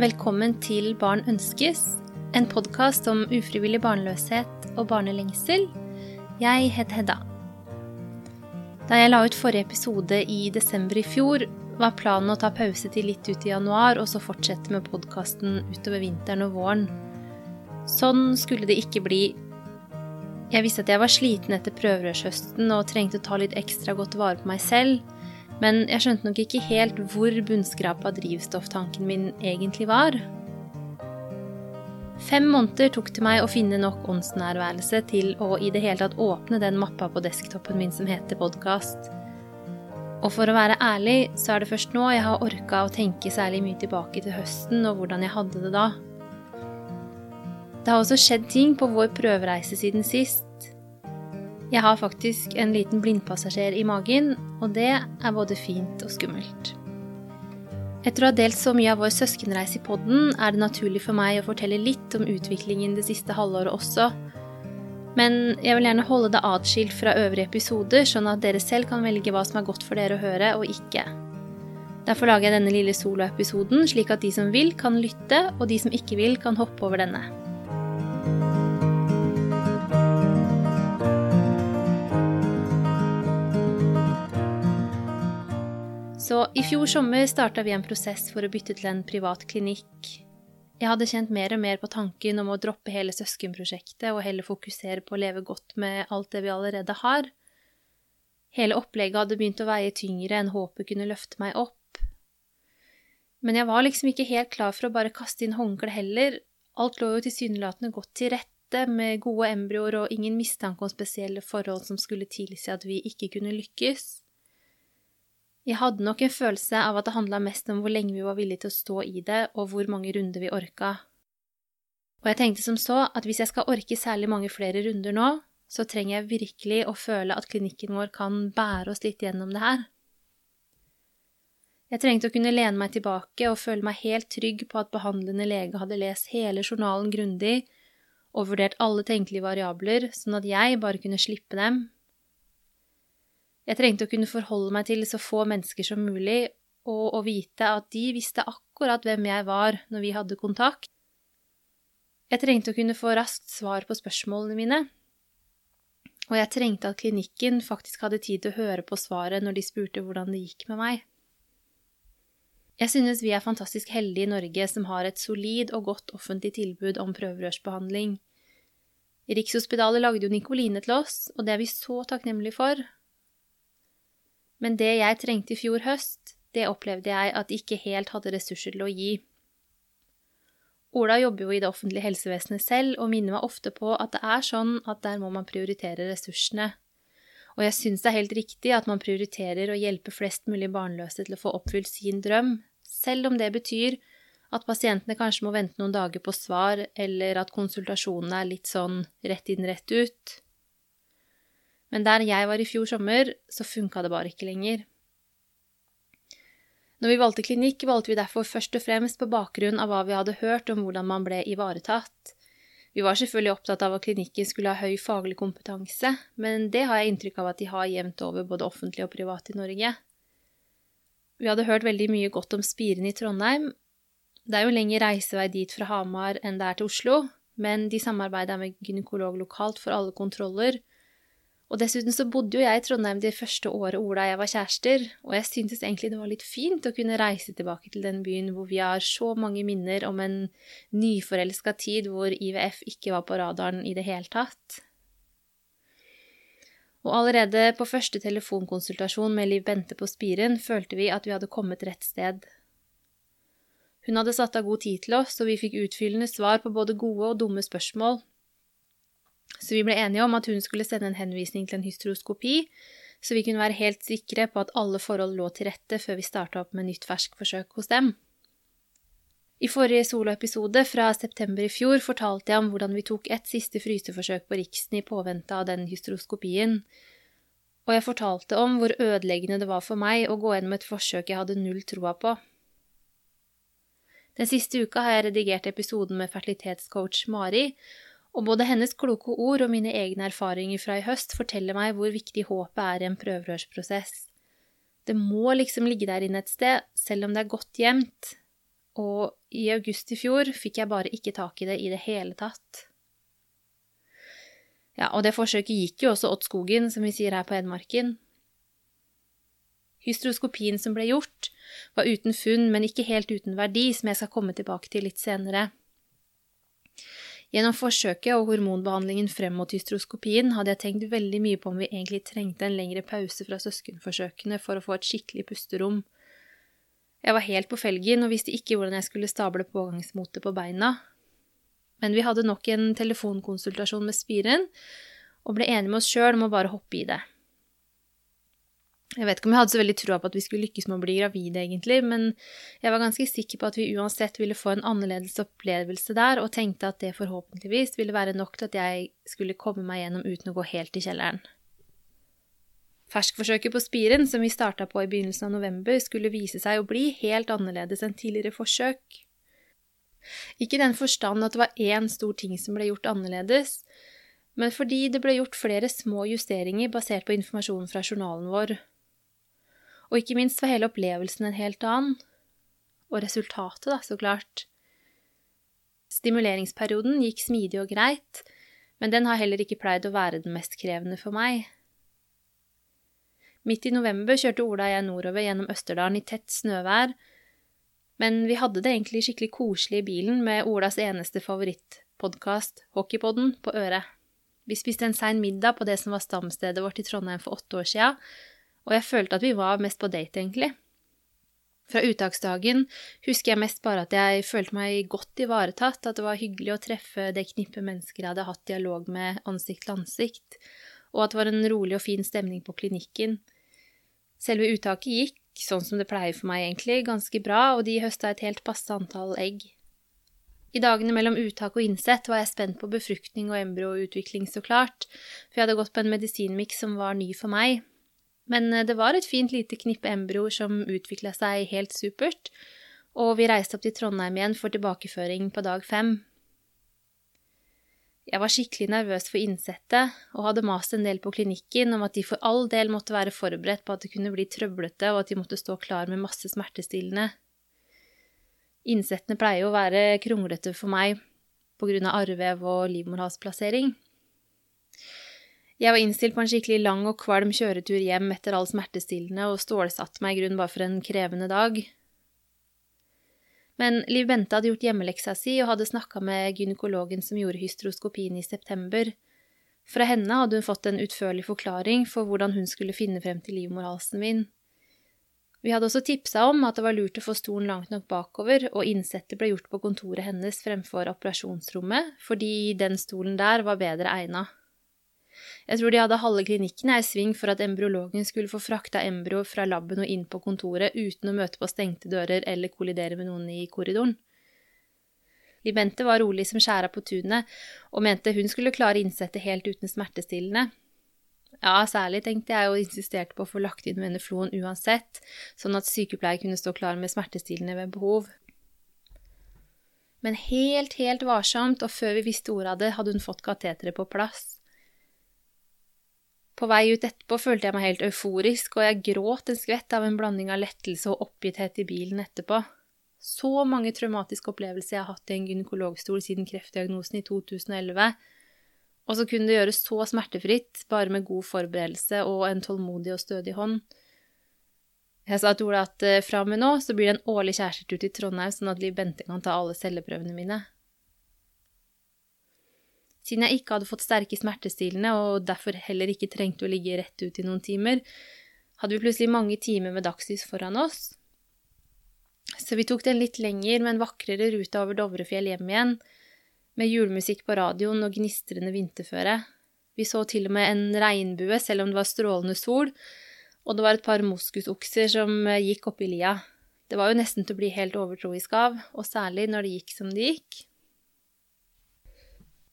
Velkommen til Barn ønskes, en podkast om ufrivillig barnløshet og barnelengsel. Jeg heter Hedda. Da jeg la ut forrige episode i desember i fjor, var planen å ta pause til litt ut i januar og så fortsette med podkasten utover vinteren og våren. Sånn skulle det ikke bli. Jeg visste at jeg var sliten etter prøverørshøsten og trengte å ta litt ekstra godt vare på meg selv men jeg skjønte nok ikke helt hvor bunnskrapa drivstofftanken min egentlig var. Fem måneder tok det meg å finne nok åndsnærværelse til å i det hele tatt åpne den mappa på desktopen min som heter podkast. Og for å være ærlig, så er det først nå jeg har orka å tenke særlig mye tilbake til høsten og hvordan jeg hadde det da. Det har også skjedd ting på vår prøvereise siden sist, jeg har faktisk en liten blindpassasjer i magen, og det er både fint og skummelt. Etter å ha delt så mye av vår søskenreise i podden, er det naturlig for meg å fortelle litt om utviklingen det siste halvåret også. Men jeg vil gjerne holde det atskilt fra øvrige episoder, sånn at dere selv kan velge hva som er godt for dere å høre og ikke. Derfor lager jeg denne lille soloepisoden, slik at de som vil, kan lytte, og de som ikke vil, kan hoppe over denne. Så i fjor sommer starta vi en prosess for å bytte til en privat klinikk. Jeg hadde kjent mer og mer på tanken om å droppe hele søskenprosjektet og heller fokusere på å leve godt med alt det vi allerede har. Hele opplegget hadde begynt å veie tyngre enn håpet kunne løfte meg opp. Men jeg var liksom ikke helt klar for å bare kaste inn håndkleet heller. Alt lå jo tilsynelatende godt til rette, med gode embryoer og ingen mistanke om spesielle forhold som skulle tilsi at vi ikke kunne lykkes. Jeg hadde nok en følelse av at det handla mest om hvor lenge vi var villige til å stå i det, og hvor mange runder vi orka. Og jeg tenkte som så at hvis jeg skal orke særlig mange flere runder nå, så trenger jeg virkelig å føle at klinikken vår kan bære oss litt gjennom det her. Jeg trengte å kunne lene meg tilbake og føle meg helt trygg på at behandlende lege hadde lest hele journalen grundig og vurdert alle tenkelige variabler, sånn at jeg bare kunne slippe dem jeg trengte å kunne forholde meg til så få mennesker som mulig, og å vite at de visste akkurat hvem jeg var når vi hadde kontakt. Jeg trengte å kunne få raskt svar på spørsmålene mine, og jeg trengte at klinikken faktisk hadde tid til å høre på svaret når de spurte hvordan det gikk med meg. Jeg synes vi er fantastisk heldige i Norge som har et solid og godt offentlig tilbud om prøverørsbehandling. Rikshospitalet lagde jo Nikoline til oss, og det er vi så takknemlige for, men det jeg trengte i fjor høst, det opplevde jeg at de ikke helt hadde ressurser til å gi. Ola jobber jo i det offentlige helsevesenet selv, og minner meg ofte på at det er sånn at der må man prioritere ressursene. Og jeg syns det er helt riktig at man prioriterer å hjelpe flest mulig barnløse til å få oppfylt sin drøm, selv om det betyr at pasientene kanskje må vente noen dager på svar, eller at konsultasjonene er litt sånn rett inn, rett ut. Men der jeg var i fjor sommer, så funka det bare ikke lenger. Når vi valgte klinikk, valgte vi derfor først og fremst på bakgrunn av hva vi hadde hørt om hvordan man ble ivaretatt. Vi var selvfølgelig opptatt av at klinikken skulle ha høy faglig kompetanse, men det har jeg inntrykk av at de har jevnt over både offentlig og privat i Norge. Vi hadde hørt veldig mye godt om Spiren i Trondheim. Det er jo lengre reisevei dit fra Hamar enn det er til Oslo, men de samarbeider med gynekolog lokalt for alle kontroller, og dessuten så bodde jo jeg i Trondheim det første året Ola og jeg var kjærester, og jeg syntes egentlig det var litt fint å kunne reise tilbake til den byen hvor vi har så mange minner om en nyforelska tid hvor IVF ikke var på radaren i det hele tatt. Og allerede på første telefonkonsultasjon med Liv Bente på Spiren følte vi at vi hadde kommet rett sted. Hun hadde satt av god tid til oss, og vi fikk utfyllende svar på både gode og dumme spørsmål, så vi ble enige om at hun skulle sende en henvisning til en hysteroskopi, så vi kunne være helt sikre på at alle forhold lå til rette før vi starta opp med nytt ferskforsøk hos dem. I forrige soloepisode fra september i fjor fortalte jeg om hvordan vi tok et siste fryseforsøk på Riksen i påvente av den hysteroskopien, og jeg fortalte om hvor ødeleggende det var for meg å gå gjennom et forsøk jeg hadde null troa på. Den siste uka har jeg redigert episoden med fertilitetscoach Mari, og både hennes kloke ord og mine egne erfaringer fra i høst forteller meg hvor viktig håpet er i en prøverørsprosess. Det må liksom ligge der inne et sted, selv om det er godt gjemt. Og i august i fjor fikk jeg bare ikke tak i det i det hele tatt. Ja, og det forsøket gikk jo også åt skogen, som vi sier her på Edmarken. Hystroskopien som ble gjort, var uten funn, men ikke helt uten verdi, som jeg skal komme tilbake til litt senere. Gjennom forsøket og hormonbehandlingen frem mot hystroskopien hadde jeg tenkt veldig mye på om vi egentlig trengte en lengre pause fra søskenforsøkene for å få et skikkelig pusterom. Jeg var helt på felgen og visste ikke hvordan jeg skulle stable pågangsmotet på beina. Men vi hadde nok en telefonkonsultasjon med spiren, og ble enige med oss sjøl om å bare hoppe i det. Jeg vet ikke om jeg hadde så veldig troa på at vi skulle lykkes med å bli gravide, egentlig, men jeg var ganske sikker på at vi uansett ville få en annerledes opplevelse der, og tenkte at det forhåpentligvis ville være nok til at jeg skulle komme meg gjennom uten å gå helt i kjelleren. Ferskforsøket på spiren, som vi starta på i begynnelsen av november, skulle vise seg å bli helt annerledes enn tidligere forsøk. Ikke i den forstand at det var én stor ting som ble gjort annerledes, men fordi det ble gjort flere små justeringer basert på informasjonen fra journalen vår, og ikke minst var hele opplevelsen en helt annen. Og resultatet, da, så klart. Stimuleringsperioden gikk smidig og greit, men den har heller ikke pleid å være den mest krevende for meg. Midt i november kjørte Ola og jeg nordover gjennom Østerdalen i tett snøvær, men vi hadde det egentlig skikkelig koselig i bilen med Olas eneste favorittpodkast, Hockeypodden, på øret. Vi spiste en sein middag på det som var stamstedet vårt i Trondheim for åtte år sia, og jeg følte at vi var mest på date, egentlig. Fra uttaksdagen husker jeg mest bare at jeg følte meg godt ivaretatt, at det var hyggelig å treffe det knippet mennesker jeg hadde hatt dialog med ansikt til ansikt, og at det var en rolig og fin stemning på klinikken. Selve uttaket gikk, sånn som det pleier for meg egentlig, ganske bra, og de høsta et helt passe antall egg. I dagene mellom uttak og innsett var jeg spent på befruktning og embryoutvikling, så klart, for jeg hadde gått på en medisinmiks som var ny for meg, men eh, det var et fint lite knippe embryoer som utvikla seg helt supert, og vi reiste opp til Trondheim igjen for tilbakeføring på dag fem. Jeg var skikkelig nervøs for innsettet, og hadde mast en del på klinikken om at de for all del måtte være forberedt på at det kunne bli trøblete, og at de måtte stå klar med masse smertestillende. Innsettene pleier jo å være kronglete for meg på grunn av arrvev og livmorhalsplassering. Jeg var innstilt på en skikkelig lang og kvalm kjøretur hjem etter all smertestillende og stålsatte meg i grunnen bare for en krevende dag. Men Liv Bente hadde gjort hjemmeleksa si og hadde snakka med gynekologen som gjorde hystroskopien i september. Fra henne hadde hun fått en utførlig forklaring for hvordan hun skulle finne frem til livmorhalsen min. Vi hadde også tipsa om at det var lurt å få stolen langt nok bakover, og innsettet ble gjort på kontoret hennes fremfor operasjonsrommet, fordi den stolen der var bedre egna. Jeg tror de hadde halve klinikken i sving for at embryologen skulle få frakta embryo fra laben og inn på kontoret uten å møte på stengte dører eller kollidere med noen i korridoren. Libente var rolig som skjæra på tunet og mente hun skulle klare innsettet helt uten smertestillende. Ja, særlig, tenkte jeg, og insisterte på å få lagt inn veneflon uansett, sånn at sykepleier kunne stå klar med smertestillende ved behov. Men helt, helt varsomt, og før vi visste ordet av det, hadde hun fått kateteret på plass. På vei ut etterpå følte jeg meg helt euforisk, og jeg gråt en skvett av en blanding av lettelse og oppgitthet i bilen etterpå. Så mange traumatiske opplevelser jeg har hatt i en gynekologstol siden kreftdiagnosen i 2011, og så kunne det gjøres så smertefritt, bare med god forberedelse og en tålmodig og stødig hånd. Jeg sa til Ola at eh, fra og med nå så blir det en årlig kjærestetur til Trondheim, sånn at Liv Bente kan ta alle celleprøvene mine. Siden jeg ikke hadde fått sterke smertestillende og derfor heller ikke trengte å ligge rett ut i noen timer, hadde vi plutselig mange timer med dagslys foran oss. Så vi tok den litt lenger, men vakrere ruta over Dovrefjell hjem igjen, med julemusikk på radioen og gnistrende vinterføre. Vi så til og med en regnbue, selv om det var strålende sol, og det var et par moskusokser som gikk oppi lia. Det var jo nesten til å bli helt overtroisk av, og særlig når det gikk som det gikk.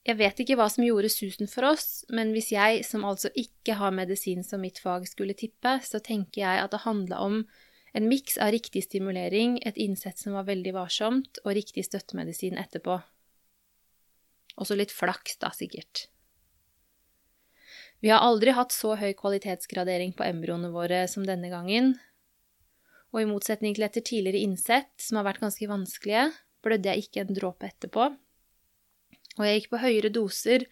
Jeg vet ikke hva som gjorde susen for oss, men hvis jeg, som altså ikke har medisin som mitt fag, skulle tippe, så tenker jeg at det handla om en miks av riktig stimulering, et innsett som var veldig varsomt, og riktig støttemedisin etterpå. Også litt flaks, da, sikkert. Vi har aldri hatt så høy kvalitetsgradering på embryoene våre som denne gangen, og i motsetning til etter tidligere innsett, som har vært ganske vanskelige, blødde jeg ikke en dråpe etterpå. Og jeg gikk på høyere doser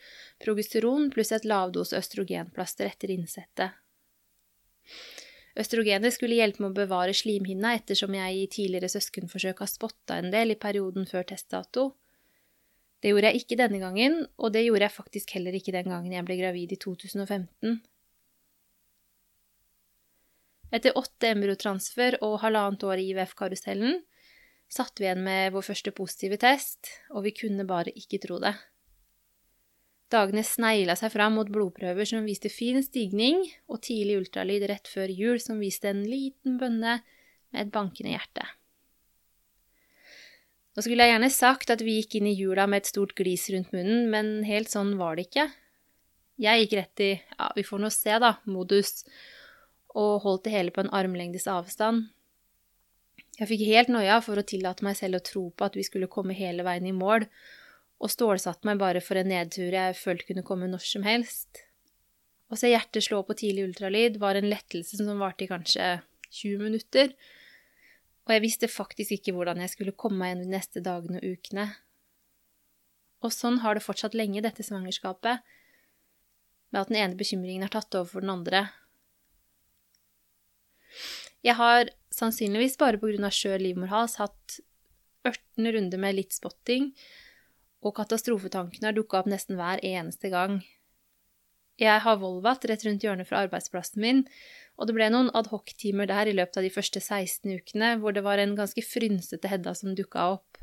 progesteron pluss et lavdose østrogenplaster etter innsettet. Østrogenet skulle hjelpe med å bevare slimhinna ettersom jeg i tidligere søskenforsøk har spotta en del i perioden før testdato. Det gjorde jeg ikke denne gangen, og det gjorde jeg faktisk heller ikke den gangen jeg ble gravid i 2015. Etter åtte embryotransfer og halvannet år i IVF-karusellen satt vi igjen med vår første positive test, og vi kunne bare ikke tro det. Dagene snegla seg fram mot blodprøver som viste fin stigning, og tidlig ultralyd rett før jul som viste en liten bønne med et bankende hjerte. Nå skulle jeg gjerne sagt at vi gikk inn i jula med et stort glis rundt munnen, men helt sånn var det ikke. Jeg gikk rett i ja, vi får nå se, da, modus, og holdt det hele på en armlengdes avstand. Jeg fikk helt noia for å tillate meg selv å tro på at vi skulle komme hele veien i mål, og stålsatte meg bare for en nedtur jeg følte kunne komme når som helst. Å se hjertet slå på tidlig ultralyd var en lettelse som varte i kanskje 20 minutter, og jeg visste faktisk ikke hvordan jeg skulle komme meg gjennom de neste dagene og ukene. Og sånn har det fortsatt lenge, dette svangerskapet, med at den ene bekymringen har tatt over for den andre. Jeg har sannsynligvis bare av skjør livmorhals hatt ørten runder med litt spotting, og katastrofetankene har dukka opp nesten hver eneste gang. Jeg har Volvat rett rundt hjørnet fra arbeidsplassen min, og det ble noen adhoc-timer der i løpet av de første 16 ukene hvor det var en ganske frynsete Hedda som dukka opp.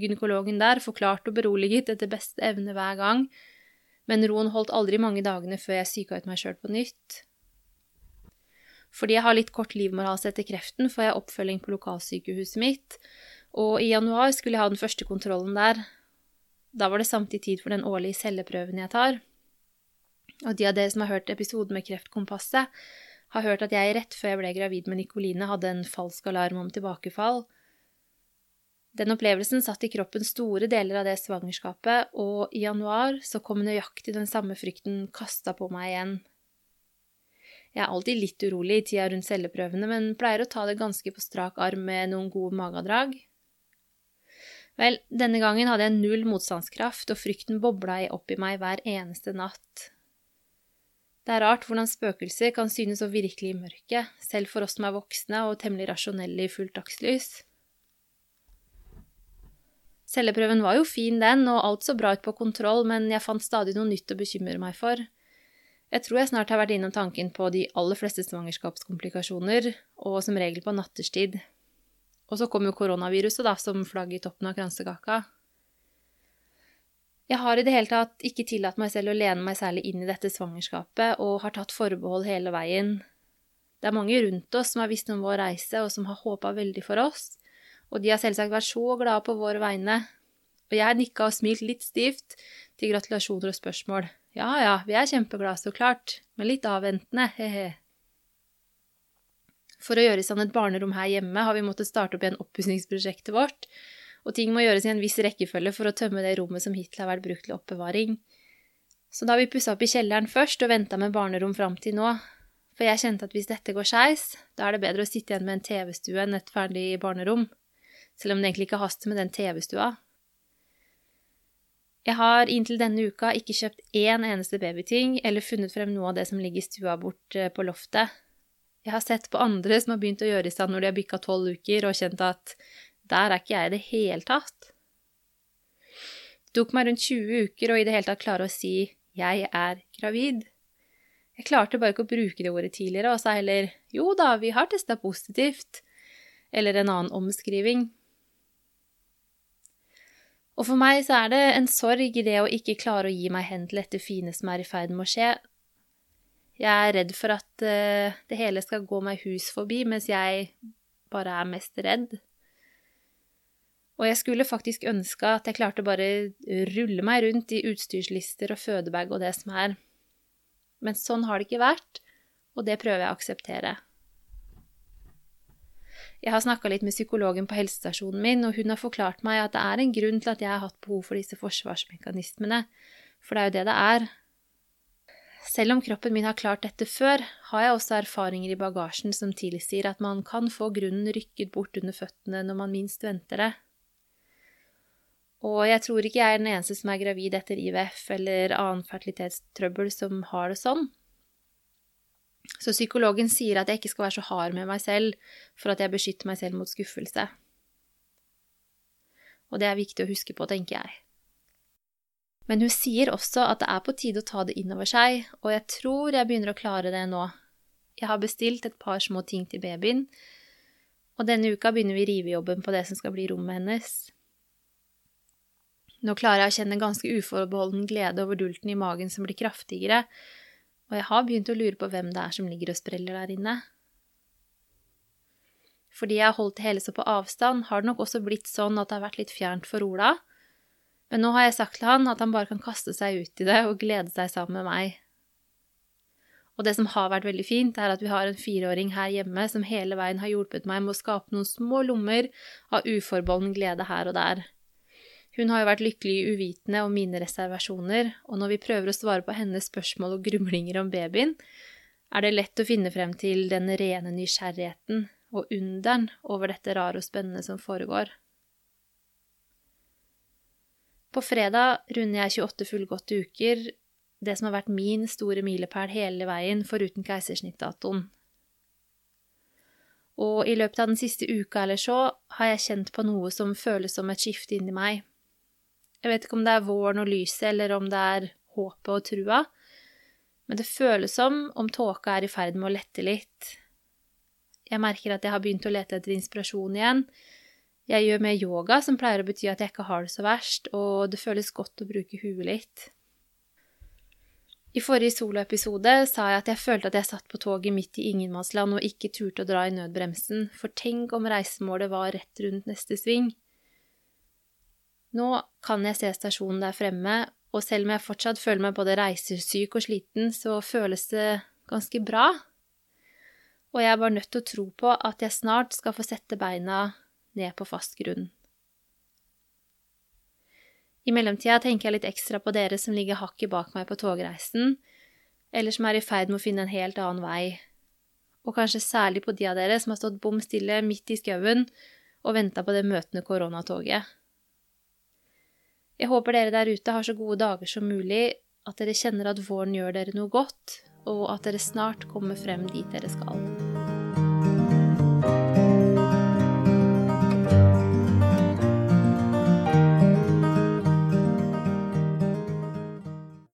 Gynekologen der forklarte og beroliget etter beste evne hver gang, men roen holdt aldri mange dagene før jeg psyka ut meg sjøl på nytt. Fordi jeg har litt kort livmorhals etter kreften, får jeg oppfølging på lokalsykehuset mitt, og i januar skulle jeg ha den første kontrollen der, da var det samtidig tid for den årlige celleprøven jeg tar. Og de av dere som har hørt episoden med Kreftkompasset, har hørt at jeg rett før jeg ble gravid med Nikoline, hadde en falsk alarm om tilbakefall. Den opplevelsen satt i kroppen store deler av det svangerskapet, og i januar så kom nøyaktig den samme frykten kasta på meg igjen. Jeg er alltid litt urolig i tida rundt celleprøvene, men pleier å ta det ganske på strak arm med noen gode magedrag. Vel, denne gangen hadde jeg null motstandskraft, og frykten bobla opp i meg hver eneste natt. Det er rart hvordan spøkelser kan synes så virkelig i mørket, selv for oss som er voksne og temmelig rasjonelle i fullt dagslys. Celleprøven var jo fin, den, og alt så bra ut på kontroll, men jeg fant stadig noe nytt å bekymre meg for. Jeg tror jeg snart har vært innom tanken på de aller fleste svangerskapskomplikasjoner, og som regel på natterstid. Og så kom jo koronaviruset, da, som flagg i toppen av kransekaka. Jeg har i det hele tatt ikke tillatt meg selv å lene meg særlig inn i dette svangerskapet, og har tatt forbehold hele veien. Det er mange rundt oss som har visst om vår reise, og som har håpa veldig for oss, og de har selvsagt vært så glade på våre vegne. Og jeg nikka og smilt litt stivt til gratulasjoner og spørsmål. Ja ja, vi er kjempeglade, så klart, men litt avventende, he-he. For å gjøre i stand et barnerom her hjemme har vi måttet starte opp igjen oppussingsprosjektet vårt, og ting må gjøres i en viss rekkefølge for å tømme det rommet som hittil har vært brukt til oppbevaring. Så da har vi pussa opp i kjelleren først og venta med barnerom fram til nå, for jeg kjente at hvis dette går skeis, da er det bedre å sitte igjen med en TV-stue enn et ferdig barnerom, selv om det egentlig ikke haster med den TV-stua. Jeg har inntil denne uka ikke kjøpt én eneste babyting eller funnet frem noe av det som ligger i stua bort eh, på loftet, jeg har sett på andre som har begynt å gjøre i stand når de har bikka tolv uker, og kjent at der er ikke jeg i det hele tatt. Det tok meg rundt 20 uker å i det hele tatt klare å si 'jeg er gravid'. Jeg klarte bare ikke å bruke det ordet tidligere, og sa heller 'jo da, vi har testa positivt', eller en annen omskriving. Og for meg så er det en sorg i det å ikke klare å gi meg hen til dette fine som er i ferd med å skje, jeg er redd for at uh, det hele skal gå meg hus forbi, mens jeg bare er mest redd. Og jeg skulle faktisk ønske at jeg klarte bare rulle meg rundt i utstyrslister og fødebag og det som er. Men sånn har det ikke vært, og det prøver jeg å akseptere. Jeg har snakka litt med psykologen på helsestasjonen min, og hun har forklart meg at det er en grunn til at jeg har hatt behov for disse forsvarsmekanismene, for det er jo det det er. Selv om kroppen min har klart dette før, har jeg også erfaringer i bagasjen som tilsier at man kan få grunnen rykket bort under føttene når man minst venter det. Og jeg tror ikke jeg er den eneste som er gravid etter IVF eller annen fertilitetstrøbbel som har det sånn. Så psykologen sier at jeg ikke skal være så hard med meg selv for at jeg beskytter meg selv mot skuffelse. Og det er viktig å huske på, tenker jeg. Men hun sier også at det er på tide å ta det innover seg, og jeg tror jeg begynner å klare det nå. Jeg har bestilt et par små ting til babyen, og denne uka begynner vi rivejobben på det som skal bli rommet hennes. Nå klarer jeg å kjenne ganske uforbeholden glede over dulten i magen som blir kraftigere, og jeg har begynt å lure på hvem det er som ligger og spreller der inne. Fordi jeg har holdt det hele så på avstand, har det nok også blitt sånn at det har vært litt fjernt for Ola, men nå har jeg sagt til han at han bare kan kaste seg ut i det og glede seg sammen med meg. Og det som har vært veldig fint, er at vi har en fireåring her hjemme som hele veien har hjulpet meg med å skape noen små lommer av uforbeholden glede her og der. Hun har jo vært lykkelig uvitende om mine reservasjoner, og når vi prøver å svare på hennes spørsmål og grumlinger om babyen, er det lett å finne frem til den rene nysgjerrigheten og underen over dette rare og spennende som foregår. På fredag runder jeg 28 fullgåtte uker, det som har vært min store milepæl hele veien, foruten keisersnittdatoen. Og i løpet av den siste uka eller så har jeg kjent på noe som føles som et skifte inni meg. Jeg vet ikke om det er våren og lyset, eller om det er håpet og trua, men det føles som om tåka er i ferd med å lette litt. Jeg merker at jeg har begynt å lete etter inspirasjon igjen. Jeg gjør mer yoga, som pleier å bety at jeg ikke har det så verst, og det føles godt å bruke huet litt. I forrige soloepisode sa jeg at jeg følte at jeg satt på toget midt i ingenmannsland og ikke turte å dra i nødbremsen, for tenk om reisemålet var rett rundt neste sving. Nå kan jeg se stasjonen der fremme, og selv om jeg fortsatt føler meg både reisesyk og sliten, så føles det ganske bra. Og jeg er bare nødt til å tro på at jeg snart skal få sette beina ned på fast grunn. I mellomtida tenker jeg litt ekstra på dere som ligger hakket bak meg på togreisen, eller som er i ferd med å finne en helt annen vei, og kanskje særlig på de av dere som har stått bom stille midt i skauen og venta på det møtende koronatoget. Jeg håper dere der ute har så gode dager som mulig, at dere kjenner at våren gjør dere noe godt, og at dere snart kommer frem dit dere skal.